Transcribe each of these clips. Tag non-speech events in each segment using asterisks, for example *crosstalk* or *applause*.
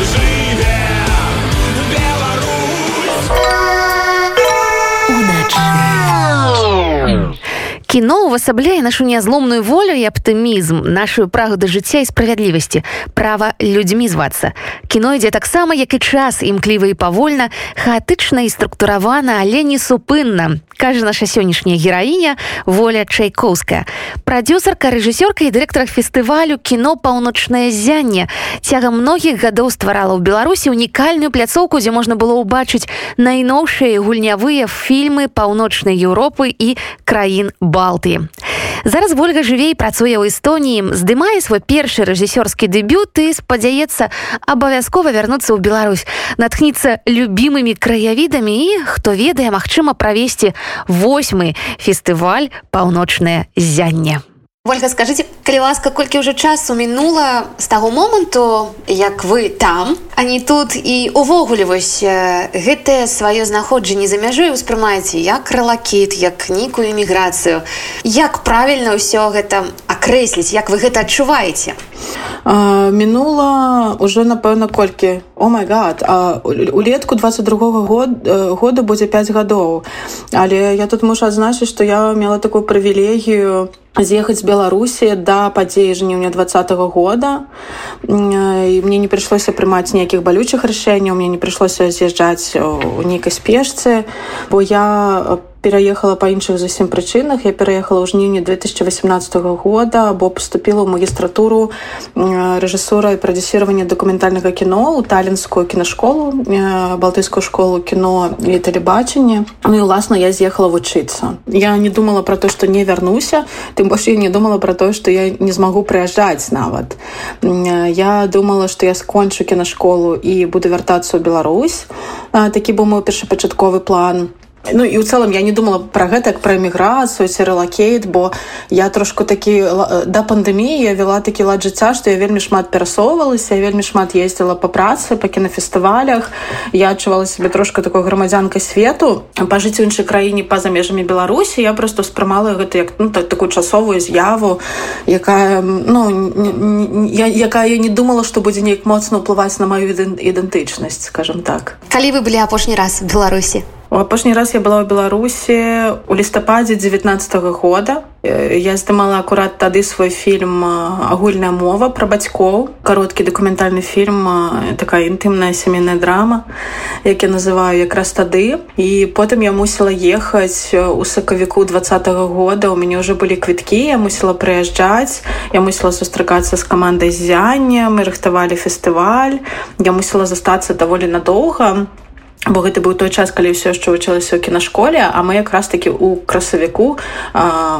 The Кіно увасабляе нашу нязломную волю і аптымізм, нашу прагу да жыцця і справядлівасці, права людзьмі звацца. Кіно ідзе таксама, як і час імкліва і павольна, хаатычна і структуравана, але не супынна. Кажа наша сённяшняя гераіня воля чайкоўская. Прадюсарка, рэжысёрка і дырэктар фестывалю кіно паўночнае зянне. Цягам многіх гадоў стварала ў Беларусі унікальную пляцоўку, дзе можна было ўбачыць найноўшыя гульнявыя фільмы паўночнай Еўропы і краін Ба Балтыі. Зараз ольга жывей працуе ў эстоніі здымае свой першы рэжысёрскі дэбют і спадзяецца абавязкова вярнуцца ў Беларусь натхніцца любімымі краявідамі і хто ведае магчыма правесці восьмы фестываль паўночнае зянне Ольга скажите калі ласка колькі ўжо часу мінула з таго моманту як вы там а не тут і увогуле вось гэтае сваё знаходжанне за мяжой успрымаеце як ралакіт як нейкую эміграцыю. Як правільна ўсё гэта акрэсліць як вы гэта адчуваеце? Мінула уже напэўна колькі. О май гад улетку 22 -го год года будзе 5 гадоў. Але я тут мушу адзначыць што я мела такую прывілегію з'ехаць беларусі да падзеі жніўня два -го года і мне не прыйшлося прымаць нейкіх балючых рашэнняў мне не прыйшлося з'язджаць у нейкай спешцы бо я пераехала па іншых зусім прычынах. Я пераехала ў жніўні 2018 года бо поступила ў магістратуру рэжысура і прадзюсирования дакументальнага кіно у таленскую кінашколу балтыйскую школу кіно і тэлебачанне. Ну і уласна я з'ехала вучыцца. Я не думала про то что не вярнуся тым больш я не думала про то что я не змагу прыязджаць нават. Я думала что я скончу кінашколу і буду вяртацца ў Беларусь. Такі быў мой першапачатковы план Ну і ў цэлым я не думала пра гэта як пра эміграцыю ці рэлакейт бо я трошку такі да пандэміі я вела такі лад жыцця што я вельмі шмат перасоўвалася вельмі шмат ездзіла па працы па кінафестывалях. Я адчувала сябе трошку такой грамадзянкай свету. Пажыць у іншай краіне па-за межамі беларусі я просто ўспрымала гэта як ну, так, такую часовую з'яву якая ну я, якая я не думала што будзе неяк моцна ўплываць на маю ідэнтычнасць скажем так. Калі вы былі апошні раз беларусі У апошні раз я была ў Беларусі у лістападзе 19 -го года. Я здымала акурат тады свой фільм агульная мова пра бацькоў. кароткі дакументальны фільм, такая інтымная сямейная драма, як я называю якраз тады. І потым я мусіла ехаць у сакавіку два -го года. У мяне ўжо былі квіткі, я мусіла прыязджаць. Я мусіла сустракацца з камандай зяння, мы рыхтавалі фестываль. Я мусіла застацца даволі надоўга бо гэта быў той час калі ўсё яшчэ вучылася ў кінашколе а мы якраз таки у красавіку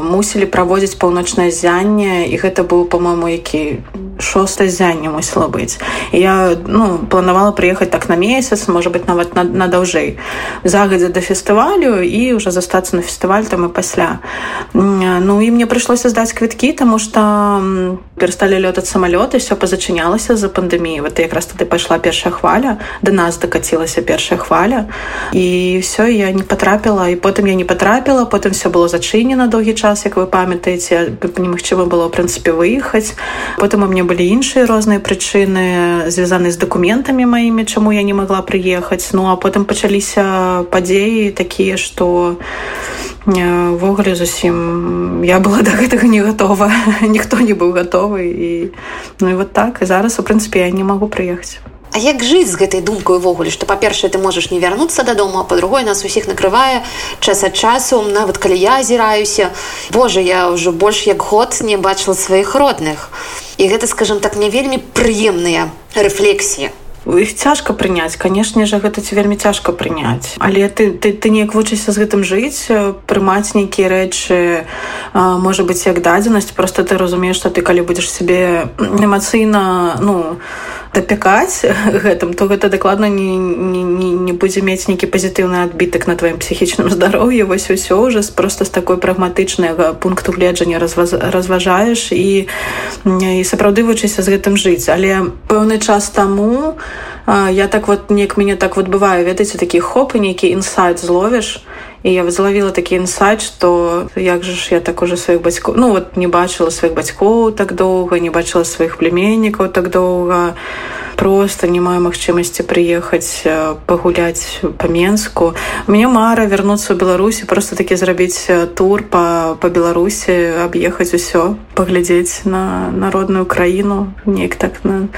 мусілі праводзіць паўночнае зянне і гэта быў по-моему які шостае зянне мусіла быць. Я ну планавала прыехаць так на месяц можа быть нават на, на даўжэй. Загадзя да фестывалю і уже застацца на фестываль там і пасля. Ну і мне прыйшлося здаць квіткі тому что перасталі лётаць самалёты все пазачынялася за пандэміі. Вот якраз тады пайшла першая хваля да нас дакацілася першая хваля хваля і все я не потрапіла і потым я не потрапіла потым все было зачынена доўгі час як вы памятаеце немагчыма было прынцыпе выехаць. Потым у мне былі іншыя розныя прычыны звязаны з документамі маімі чаму я не могла прыехаць. Ну а потым пачаліся падзеі такія что ввогуле зусім я была до гэтага не готова *laughs* ніхто не быў готовы і ну і вот так. І зараз у прынцыпе я не могу прыехаць А як жыць з гэтай думкай увогуле што па-першае ты можаш не вярнуцца дадому а па-другое нас усіх накрывае час ад часу нават калі я азіраюся. Божа я ўжо больш як год не бачыла сваіх родных. І гэта скажем так не вельмі прыемныя рэфлексіі. Іх цяжка прыняць канешне же гэта ці вельмі цяжка прыняць. Але ты ты, ты неяк вучыся з гэтым жыць прымаць нейкія рэчы можа быць як дадзенасць. Просто ты разумееш што ты калі будзеш сябе эмацыйна ну дапякаць гэтым то гэта дакладна не, не, не, не будзе мець нейкі пазітыўны адбітак на тваім псіхічным *laughs* здароўі. Вось усё уже просто з такой прагматычнага пункту гледжання разваз, разважаеш і і сапраўды вучыся з гэтым жыць. Але пэўны час таму я так вот неяк мяне так вот бываю ведаеце такі хоп і нейкі інсайт зловіш і я злавіла такі інсайт что як же ж я так уже сваіх бацькоў ну вот не бачыла сваіх бацькоў так доўга не бачыла сваіх племеннікаў так доўга просто не маю магчымасці прыехаць пагуляць по менску. Мне мара вярнуцца ў беларусі просто такі зрабіць тур по по беларусі аб'ехаць усё паглядзець на народную краіну неяк так на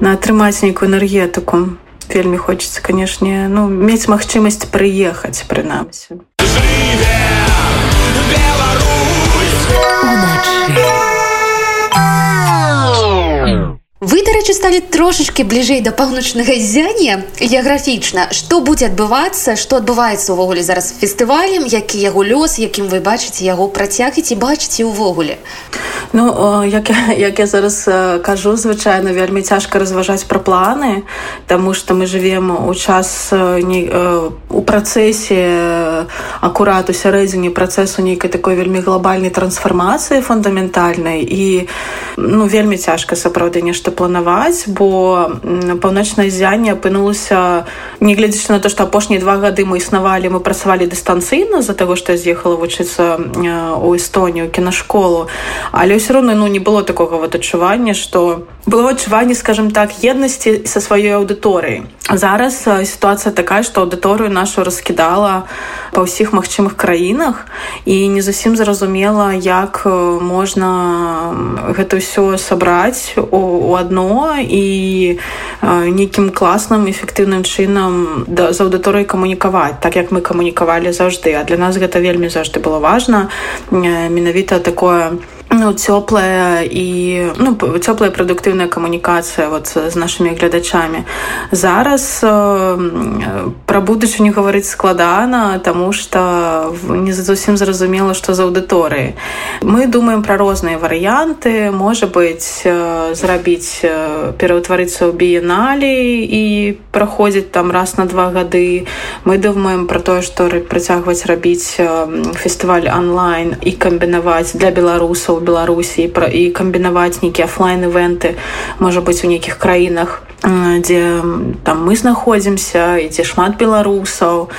на атрымаць нейкую энергетыку вельмі хочется канешне ну мець магчымасць прыехаць прынамсі. Вы дарэчы сталі трошачки бліжэй да паўночнага зяння геаграфічна што будзе адбывацца што адбываецца ўвогуле зараз фестывалем які яго лёс якім вы бачыце яго працягіць і бачыце ўвогуле ну як я, як я зараз кажу звычайна вельмі цяжка разважаць пра планы Таму што мы живвем у час не, у працэсе акурат у сярэдзіне працэсу нейкай такой вельмі глобальнай трансфармацыі фундаментальнай. І ну вельмі цяжка сапраўды нешта планаваць бо паўночнае зянне апынулася негледзячы на то што апошнія два гады мы існавалі мы працавалі дыстанцыйна з-за таго што з'ехала вучыцца у эстонію кінашколу. Але ўсё роўна ну не было такога вот адчування што было адчуванне скажем так еднасці са сваёй аўдыторыі зараз сітуацыя такая што аўдыторыю нашу раскідала па ўсіх магчымых краінах і не зусім зразумела як можна гэта ўсё сабраць у адно і нейкім класным эфектыўным чынам да, з аўдыторыяй камунікаваць так як мы камунікавалі заўжды а для нас гэта вельмі заўжды было важна менавіта такое ну, цёплая і ну, цёплая прадуктыўная камунікацыя вот з нашымі глядачамі. Зараз э, пра будучыню гаварыць складана тому что не зусім зразумела што за аўдыторыі. Мы думаем пра розныя варыянты. Можа быть э, зрабіць пераўтварыцца ў біеналі і праходзіць там раз на два гады. Мы думаем про тое што працягваць рабіць фестываль онлайн і камбінаваць для беларусаў беларусі пра і камбінаваць нейкія офлайн івенты можа быць у нейкіх краінах дзе там мы знаходзімся і дзе шмат беларусаў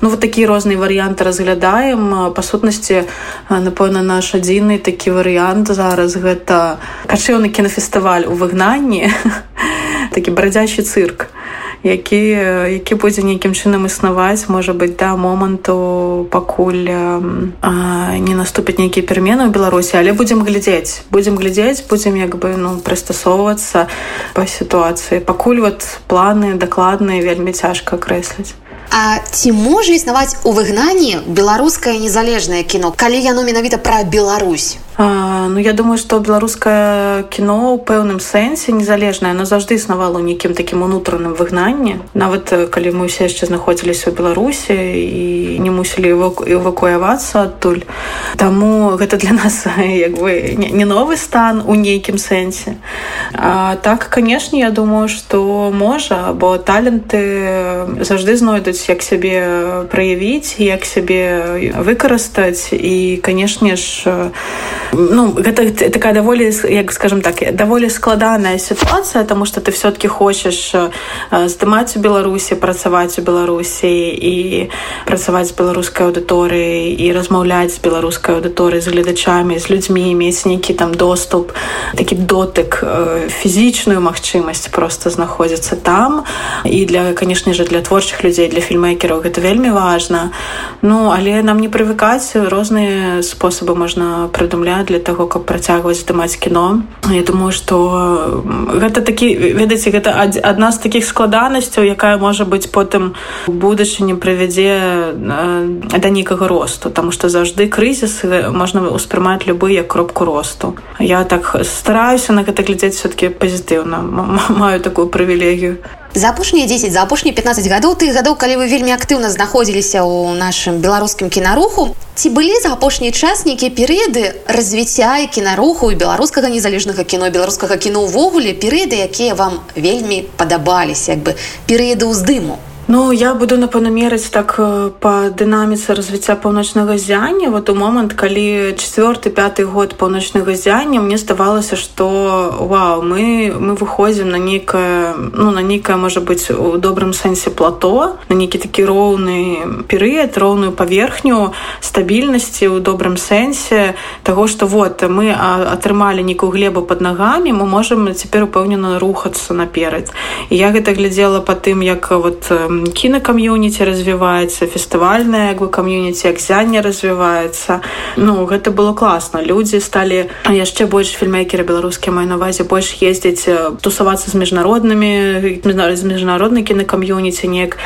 ну вот такія розныя варыянты разглядаем. Па сутнасці напэўна наш адзіны такі варыянт зараз гэта качэўны кінафестываль у выгнанні *laughs* такі брадзящий цырк які які будзе нейкім чынам існаваць. Можа быть да моманту пакуль а, не наступяць нейкія перамены ў беларусі. Але будзем глядзець будзем глядзець будзем як бы ну прыстасоўвацца па сітуацыі. Пакуль вот планы дакладныя вельмі цяжка крэсліць. А ці можа існаваць у выгнанні беларускае незалежнае кіно? Калі яно менавіта пра Беларусь А, ну я думаю что беларускае кіно ў пэўным сэнсе незалежнае но заўжды існавала ў нейкім такім унутраным выгнанні. Нават калі мы ўсе яшчэ знаходзіліся ў беларусі і не мусілі эвакуявацца адтуль. Таму гэта для нас *laughs* як бы не новы стан у нейкім сэнсе. А, так канешне я думаю что можа бо таленты заўжды знойдуць як сябе праявіць як сябе выкарыстаць. І канешне ж ну гэта такая даволі як скажем так даволі складаная сітуацыя тому что ты все-таки хочаш здымаць у беларусі працаваць у беларусі і працаваць з беларускай аўдыторыяй і размаўляць з беларускай аўдыторыяй з гледачамі з людзьмі мець нейкі там доступ такі дотык фізічную магчымасць просто знаходзіцца там. І для канешне же для творчых людзей для фільмейкераў гэта вельмі важна ну але нам не прывыкаць розныя спосабы можна прыдумляць для таго каб працягваць здымаць кіно. Я думаю что гэта такі ведаеце гэта адна з такіх складанасцяў якая можа быць потым будучыні прывядзе да нейкага росту. Там что заўжды крызіс можна успрымаць любы як кропку росту. Я так стараюся на гэта глядзець все-таки пазітыўна. Маю такую прывілегію за апошнія 10 за апошнія 15 гадоў ты гадоў калі вы вельмі актыўна знаходзіліся ў нашым беларускім кінаруху ці былі за апошні час нейкія перыяды развіцця і кінаруху і беларускага незалежнага кіно беларускага кіно ўвогуле перыяды якія вам вельмі падабаліся як бы перыяды ўздыму Ну я буду напэўна мерыць так э, по дынаміцы развіцця паўночнага зяння вот у момант калі четверты пятый год паўночнага зяння мне здавалася что вау мы мы выходзім на нейкае ну на нейкае можа быть у добрым сэнсе плато на нейкі такі роўны перыяд роўную паверхню стабільнасці у добрым сэнсе того что вот мы атрымалі нейкую глебу под нагамі мы можемм цяпер упэўнена рухацца наперад. І я гэта глядзела по тым як вот кінакам'юніці развіваецца фестывальная бы кам'юніці акзянне развіваецца ну гэта было класна. Людзі сталі яшчэ больш фільмейкеры беларускія мае навазе больш ездзіць тусавацца з міжнароднымі з міжнароднай кінакам'юніці неяк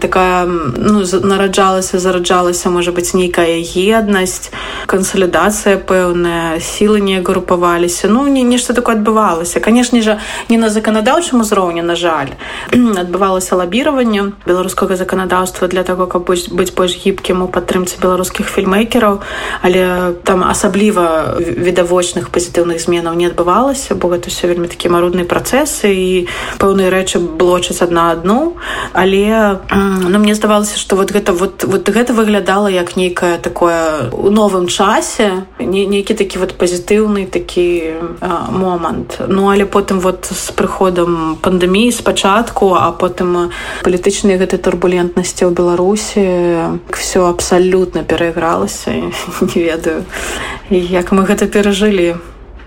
такая ну, нараджалася зараджалася можа быць нейкая еднасць кансалідацыя пэўная сілы не групаваліся. Ну не нешта такое адбывалася. Канешне жа не на заканадаўчым узроўні на жаль *clears throat* адбывалася лабіраванне выкананне беларускага заканадаўства для того каб быць больш гібкім у падтрымцы беларускіх фільмейкераў але там асабліва відавочных пазітыўных зменаў не адбывалася бо гэта все вельмі такі марудныя працэсы і пэўныя рэчы блочаць адна адну. Але ну, мне здавалася что вот гэта вот вот гэта выглядала як нейкае такое у новым часе не нейкі такі вот пазітыўны такі момант. Ну але потым вот з прыходам пандэміі спачатку а потым палітычна палітычнай гэтай турбулентнасці ў беларусі все абсалютна перайгралася *laughs* не ведаю як мы гэта перажылі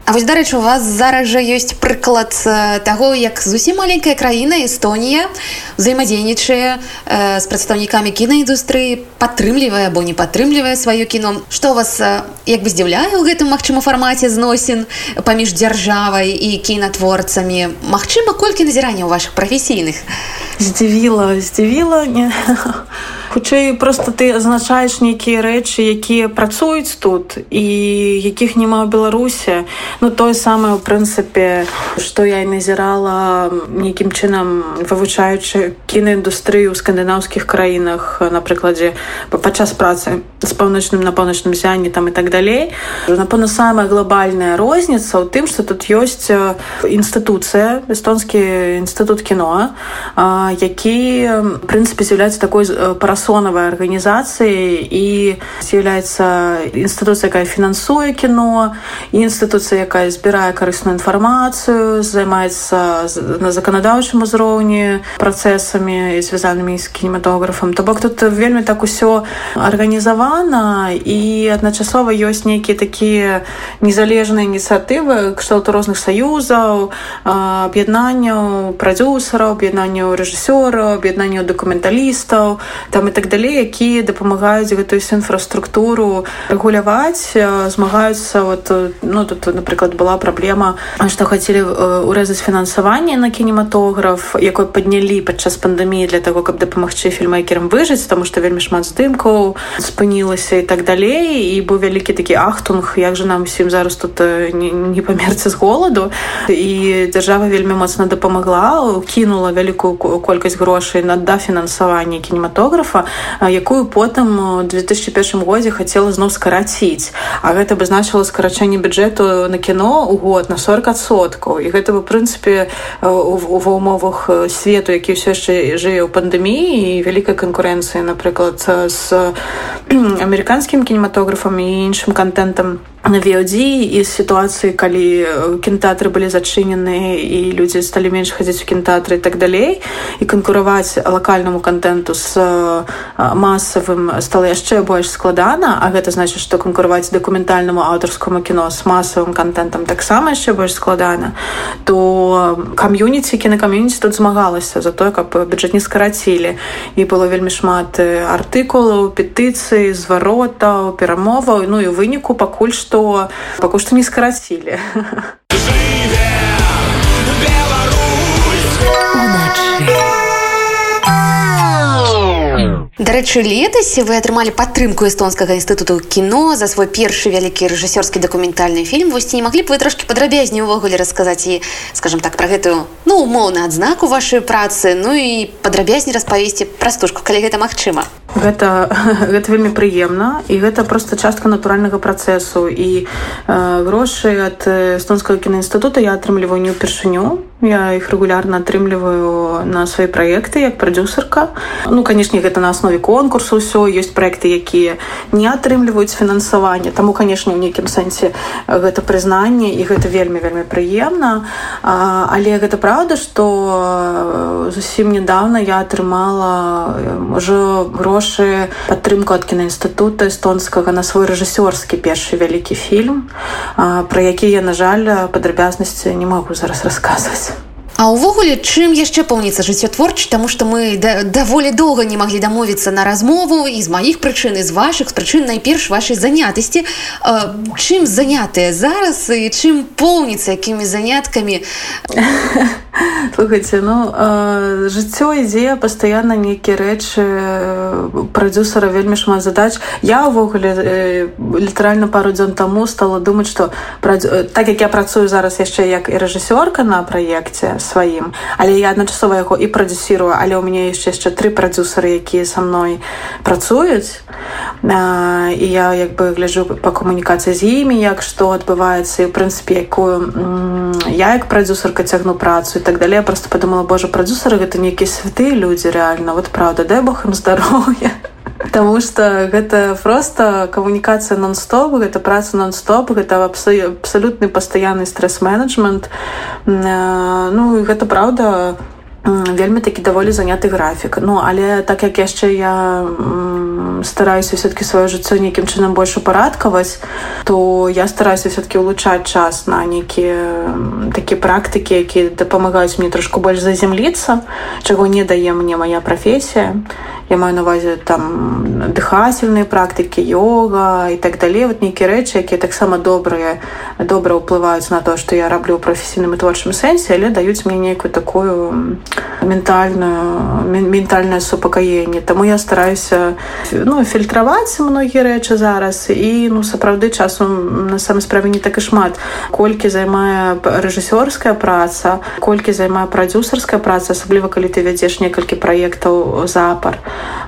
А вось дарэчы у вас зараз жа ёсць прыклад таго як зусім маленькая краіна Эстонія взаемадзейнічае э, з прадстаўнікамі кінаіндустрыі падтрымлівае або не падтрымлівае сваё кіно. Што вас як бы здзіўляе ў гэтым магчыма фармаце зносін паміж дзяржавай і кінатворцамі? Магчыма колькі назірання ў ваших прафесійных? Здзівіла здзівіла. не *laughs* хутчэй просто ты азначаеш нейкія рэчы якія працуюць тут і якіх няма ў беларусе ну тое самае у прынцыпе што я і назірала нейкім чынам вывучаючы кінаіндустрыю ў скандынаўскіх краінах на прыкладзе падчас працы з паўночным на паўночным зяне там і так далей напэўна самая глобальная розніца ў тым што тут ёсць інстытуцыя эстонскі інстытут кіно які прынцыпе з'яўляецца такой парасой масонавай арганізацыі і з'яўляецца інстытуцыя якая фінансуе кіно інстытуцыя якая збірае карысную інфармацыю займаецца на заканадаўчым узроўні працэсамі звязанымі з кінематографам то бок тут вельмі так усё арганізавана і адначасова ёсць нейкія такія незалежныя ініцыятывы кшталту розных саюзаў аб'яднанняў прадюсераў аб'яднанняў рэжысёраў аб'яднанняў дакументалістаў. Там і так далей якія дапамагаюць гэтую інфраструктуру рэгуляваць змагаюцца вот ну тут напрыклад была праблема што хацелі урэзаць фінансаванне на кінематограф якой паднялі падчас пандэміі для того каб дапамагчы фільмейкерам выжыць таму што вельмі шмат здымкаў спынілася і так далей. І быў вялікі такі ахтунг як же нам усім зараз тут не, не памерці з голаду. І дзяржава вельмі моцна дапамагла кінула вялікую колькасць грошай на дафінансаванне кінематографа якую потым у 2001 годзе хацела зноў скараціць. А гэта бы значыла скарачэнне бюджэту на кіно у год на 40соткаў і гэта бы прынцыпе ва умовах свету які ўсё яшчэ жые ў пандэміі і вялікай канкурэнцыі напрыклад з *clears throat* амерыканскім кінематографам і іншым контентам на VOD і сітуацыі калі кінтэатры былі зачынены і людзі сталі менш хадзіць у кінтэатры так далей і канкураваць лакальнаму контенту з масавым стала яшчэ больш складана а гэта значит што канкураваць дакументальнаму аўтарскому кіно з масавым контентам таксама яшчэ больш складана то кам'юніці кінакам'юніці тут змагалася за тое каб бюджэт не скарацілі і было вельмі шмат артыкулаў петыцыі зваротаў перамоваў ну і выніку пакуль што пакуль што не скарацілі. *laughs* Дарэчы, летась вы атрымалі падтрымку эстонскага інстытуту кіно за свой першы вялікі рэжысёрскі дакументальны фільм вось не маглі б вы трошки падрабязней увогуле расказаць і скажем так пра гэтую ну умоўна адзнаку вашай працы ну і падрабязней распавесці пра стужку калі гэта магчыма гэта гэта *laughs* вельмі прыемна і гэта просто частка натуральнага працэсу і э, грошы ад эстонскага кінаінстытута я атрымліваю не ўпершыню я их регулярно атрымліваю на свои проекты як продюсерка. Ну конечно гэта на основе конкурсу все есть проекты якія не атрымліваюць фінансаванне. Тому конечно у нейкім сэнсе гэта прызнанне і гэта вельмі вельмі прыемна. Але гэта правда что зусім недавно я атрымала уже грошы падтрымку ад кінаінстытута эстонскага на свой рэжысёрскі першы вялікі фільм про які я на жаль падрабязнасці не могу зараз расказваць А ўвогуле чым яшчэ поўніцца жыццё творчы таму што мы да, даволі доўга не маглі дамовіцца на размову і з маіх прычын з вашых прычын найперш вашай занятасці. Чым занятыя зараз і чым поўніцца якімі заняткамі? *laughs* Слухайте ну э, жыццё ідзе пастаянна нейкія рэчы прадюсера вельмі шмат задач. Я ўвогуле э, літаральна пару дзён таму стала думаць што так як я працую зараз яшчэ як і рэжысёрка на праекце сваім але я адначасова яго і прадюсірую але ў мяне яшчэ яшчэ тры прадюсеры якія са мной працуюць. І я як бы гляжу па камунікацыі з імі як што адбываецца і ў прынцыпе якую я як прадюсерка цягну працу і так далее. Просто подумала Божа прадюсеры гэта нейкія святыя людзі реально вот правда дай бог ім здароўя Таму што гэта просто камунікацыя нон-стоп, гэта праца нон-стоп, гэта абсалютны пастаянны стрэс-менеджмент. Ну гэта праўда вельмі такі даволі заняты графік. Ну але так як яшчэ я стараюся все-таки сваё жыццё нейкім чынам больш упарадкаваць, то я стараюся все-таки улучшаць час на нейкія такія практыкі, якія дапамагаюць мне трошку больш заземліцца, чаго не дае мне моя прафесія я маю на увазе там дыхательныя практыкі йога і так далей вот нейкія рэчы якія таксама добрыя добра ўплываюць на то што я раблю прафесійным і творчым сэнсе але даюць мне нейкую такую ментальную ментальнае супакаенне Таму я стараюся ну фільтраваць многія рэчы зараз. І ну сапраўды часу на самой справе не так і шмат. Колькі займае рэжысёрская праца колькі займае прадюсерская праца асабліва калі ты вядзеш некалькі праектаў запар.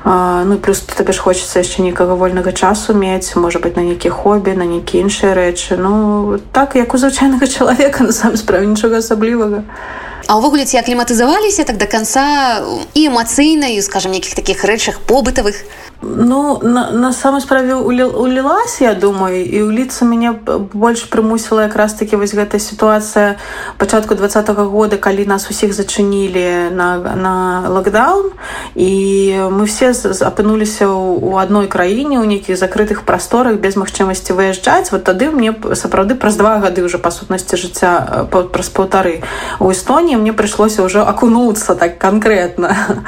Ну плюс табе ж хочется яшчэ нейкага вольнага часу мець можа быть на нейкі хобі на нейкі іншыя рэчы. Ну так як у звычайнага *laughs* чалавека на сам справе нічога асаблівага. А ўвогуле ці акліматызаваліся так до конца і эмацыйна і скажем нейкіх такіх рэчах побытавых Ну на, на самой справе улілась я думаю і уліцца мяне больш прымусіла якраз таки вось гэтая сітуацыя пачатку двадцатого года калі нас усіх зачынілі на, на локдаун і мы все апынуліся у адной краіне у нейкіх закрытых прасторах без магчымасці выязджаць вот тады мне сапраўды праз два гады уже па сутнасці жыцця праз паўтары у эстоніі мне прыйшлося ўжо акунуцца так конкретно. *laughs*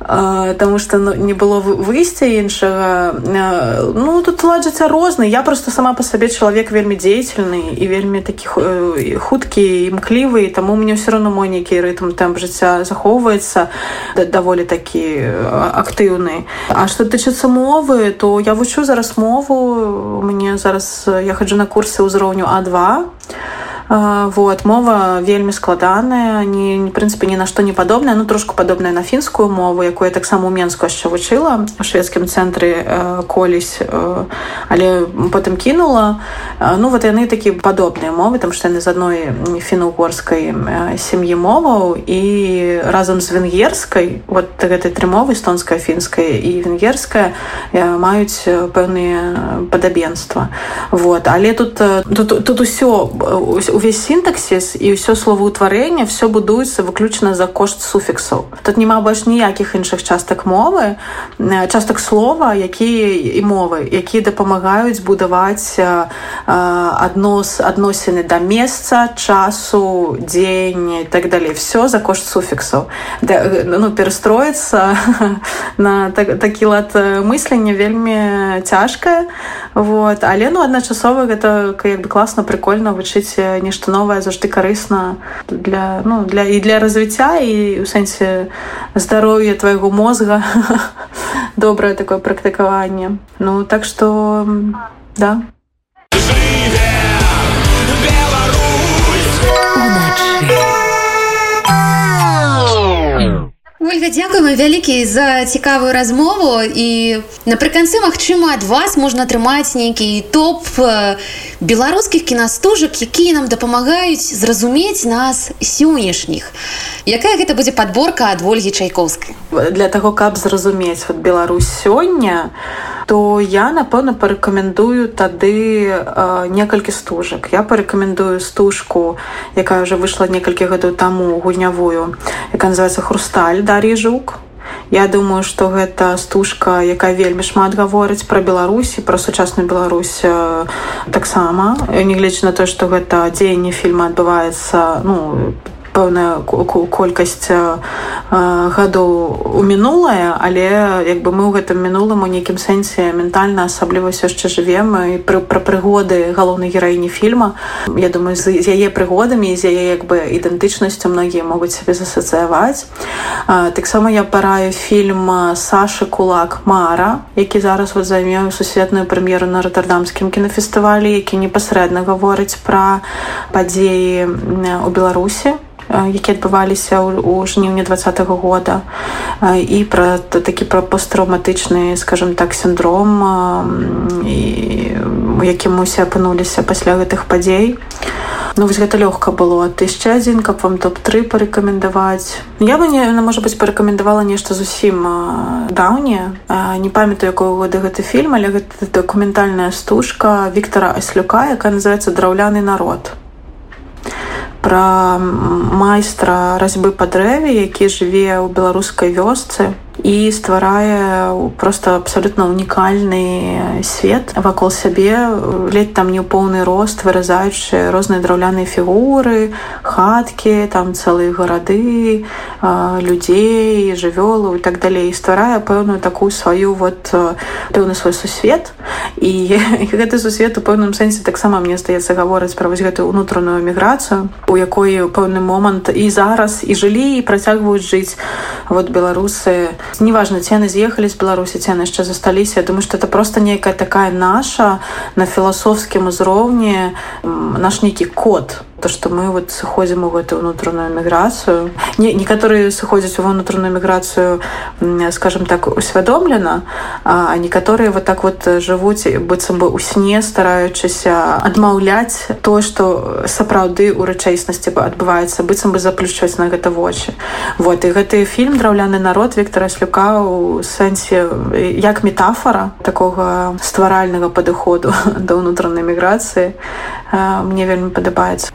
Потому что ну, не было выйсця іншага ну тут лад жыцця розны я просто сама по сабе чалавек вельмі дзейнительны і вельмі такі хуткі імклівы таму мне все равно мой нейкі рытм там жыцця захоўваецца даволі такі актыўны А что тычыцца мовы то я вучу зараз мову. Мне зараз я хаджу на курсы ўзроўню а2 вот мова вельмі складаная не прынцыпе ні на што не падобная ну трошку падобная на фінскую мову якую таксама у менску яшчэ вучыла у шведскім цэнтры колісь але потым кінула. Ну вот яны такі падобныя мовы там што яны з адной фіно-угорскай сям'і моваў і разам з венгерскай вот гэтай тры мовы эстонская фінская і венгерская маюць пэўныя падабенства. Вот але тут тут, тут усё увесь сінтаксіс і ўсё словаўтварэнне все будуецца выключна за кошт суфіксаў тут няма больш ніякіх іншых частак мовы частак слова якія і мовы якія дапамагаюць будаваць аднос адносіны да месца часу дзень так далей все за кошт суфіксаў ну перастроіцца *laughs* на так, такі лад мыслення вельмі цяжкае вот. Але ну адначасова гэта як бы класна прикольно вучыць нешта новае заўжды карысна для ну для і для развіцця і у сэнсе здароўя твайго мозга. *laughs* Добрае такое практыкаванне ну так что да ольга дзякуем вялікі за цікавую размову і напрыканцы Мачыма ад вас можна атрымаць нейкі топ беларускіх кінастужак якія нам дапамагаюць зразумець нас сённяшніх якая гэта будзе подборка ад ольгі чайковскай для того каб зразумець вот Беларусь сёння то я напэўна парэкамендую тады э, некалькі стужак я парэкамендую стужку якая уже выйшла некалькі гадоў таму гульнявую якая называется хрусталь дар'і жук Я думаю, што гэта стужка, якая вельмі шмат гаворыць пра Беларусі, пра сучасную Беларусь таксама. Нягледзячы на тое, што гэта дзеянне фільма адбываецца ну, пэўная колькасць гадоў у мінулае але як бы мы ў гэтым мінулым у нейкім сэнсе ментальна асабліва ўсё яшчэ жывем і пра, пра прыгоды галоўнай гераіні фільма. Я думаю з, з яе прыгодамі з яе як бы ідэнтычнасцю многія могуць сабе засацыяваць. Таксама я параю фільм Саша кулак Мара які зараз вот займею сусветную прэм'еру на роттердамскім кінафестывалі які непасрэдна гаворыць пра падзеі у беларусі які адбываліся ў жніўні два -го года і пра такі пра посттраўматычны скажем так сіндром у якім усе апынуліся пасля гэтых падзей. Ну вось гэта лёгка было ты яшчэ адзін каб вам топ-3 парэкамендаваць. Я бы не можа быць парэкамендавала нешта зусім даўняе. Не памятаю якого года гэты фільм але гэта дакументальная стужка Віктора аслюка якая называется драўляны народ пра майстра разьбы па дрэве які жыве ў беларускай вёсцы і стварае просто абсалютна унікальны свет вакол сябе ледь там не ў поўны рост выразаючы розныя драўляныя фігуры хаткі там цэлыя гарады людзей жывёлу і так далей стварае пэўную такую сваю вот пэўны свой сусвет і гэты *laughs* сусвет у пэўным сэнсе таксама мне здаецца гаворыць пра вось гэтую унутраную міграцыю у якой пэўны момант і зараз і жылі і працягваюць жыць вот беларусы неважно ці яны з'ехалі з беларусі ці яны яшчэ засталіся. Думаю что это просто нейкая такая наша на філасофскім узроўні наш нейкі код то что мы вот сыходзім у гэтую унутраную міграцыю не некаторыя сыходзяць у унутраную міграцыю скажем так усвядомлена а некаторыя вот так вот жывуць быццам бы у сне стараючыся адмаўляць то что сапраўды у рэчаіснасці бы адбываецца быццам бы заплюшчваць на гэта вочы. Вот і гэты фільм драўляны народ Віктора слюка у сэнсе як метафора такога стваральнага падыходу *laughs* да ўнутранай міграцыі мне вельмі падабаецца